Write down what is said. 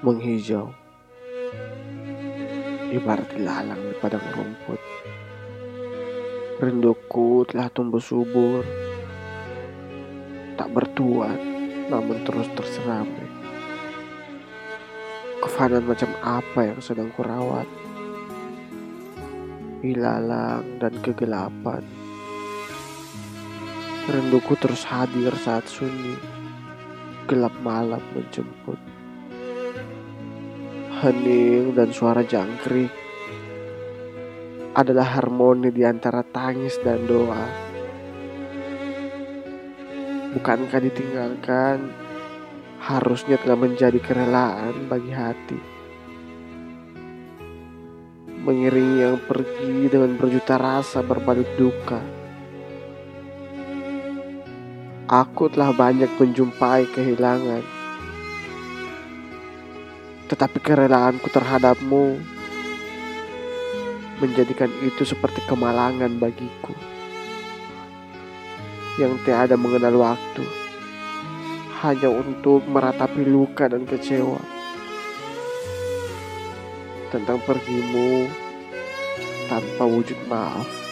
menghijau. Ibarat ilalang di padang rumput. Rinduku telah tumbuh subur. Tak bertuan namun terus terserami. Kefanaan macam apa yang sedang kurawat? Ilalang dan kegelapan. Rinduku terus hadir saat sunyi. Gelap malam menjemput hening dan suara jangkrik adalah harmoni di antara tangis dan doa. Bukankah ditinggalkan harusnya telah menjadi kerelaan bagi hati. Mengiringi yang pergi dengan berjuta rasa berbalik duka. Aku telah banyak menjumpai kehilangan tetapi kerelaanku terhadapmu menjadikan itu seperti kemalangan bagiku yang tiada mengenal waktu hanya untuk meratapi luka dan kecewa tentang pergimu tanpa wujud maaf.